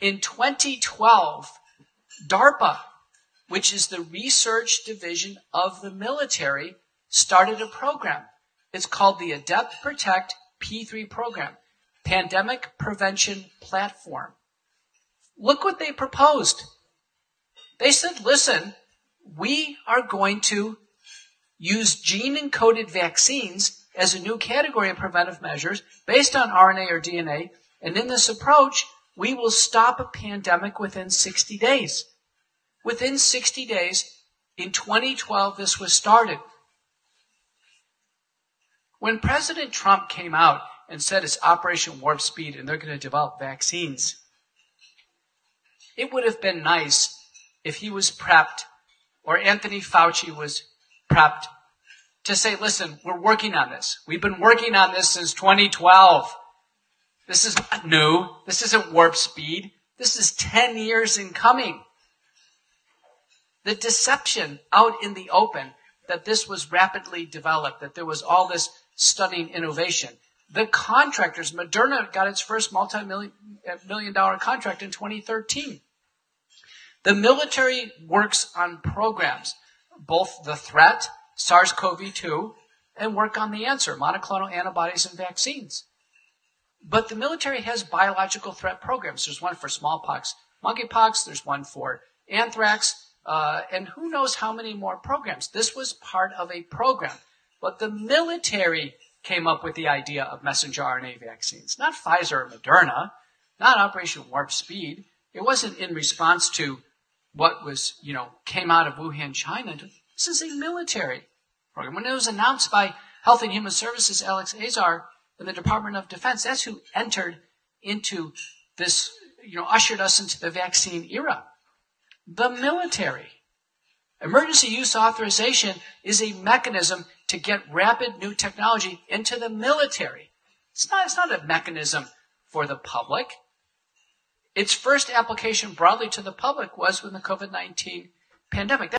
In 2012, DARPA, which is the research division of the military, started a program. It's called the Adept Protect P3 program, Pandemic Prevention Platform. Look what they proposed. They said, listen, we are going to use gene encoded vaccines as a new category of preventive measures based on RNA or DNA. And in this approach, we will stop a pandemic within 60 days. Within 60 days, in 2012, this was started. When President Trump came out and said it's Operation Warp Speed and they're going to develop vaccines, it would have been nice if he was prepped or Anthony Fauci was prepped to say, listen, we're working on this. We've been working on this since 2012. This is not new. This isn't warp speed. This is 10 years in coming. The deception out in the open that this was rapidly developed, that there was all this stunning innovation. The contractors, Moderna got its first multi-million uh, million dollar contract in 2013. The military works on programs, both the threat, SARS-CoV-2, and work on the answer, monoclonal antibodies and vaccines. But the military has biological threat programs. There's one for smallpox, monkeypox, there's one for anthrax, uh, and who knows how many more programs. This was part of a program. But the military came up with the idea of messenger RNA vaccines, not Pfizer or Moderna, not Operation Warp Speed. It wasn't in response to what was, you know, came out of Wuhan, China. This is a military program. When it was announced by Health and Human Services, Alex Azar, the Department of Defense, that's who entered into this, you know, ushered us into the vaccine era. The military. Emergency use authorization is a mechanism to get rapid new technology into the military. It's not, it's not a mechanism for the public. Its first application broadly to the public was with the COVID 19 pandemic.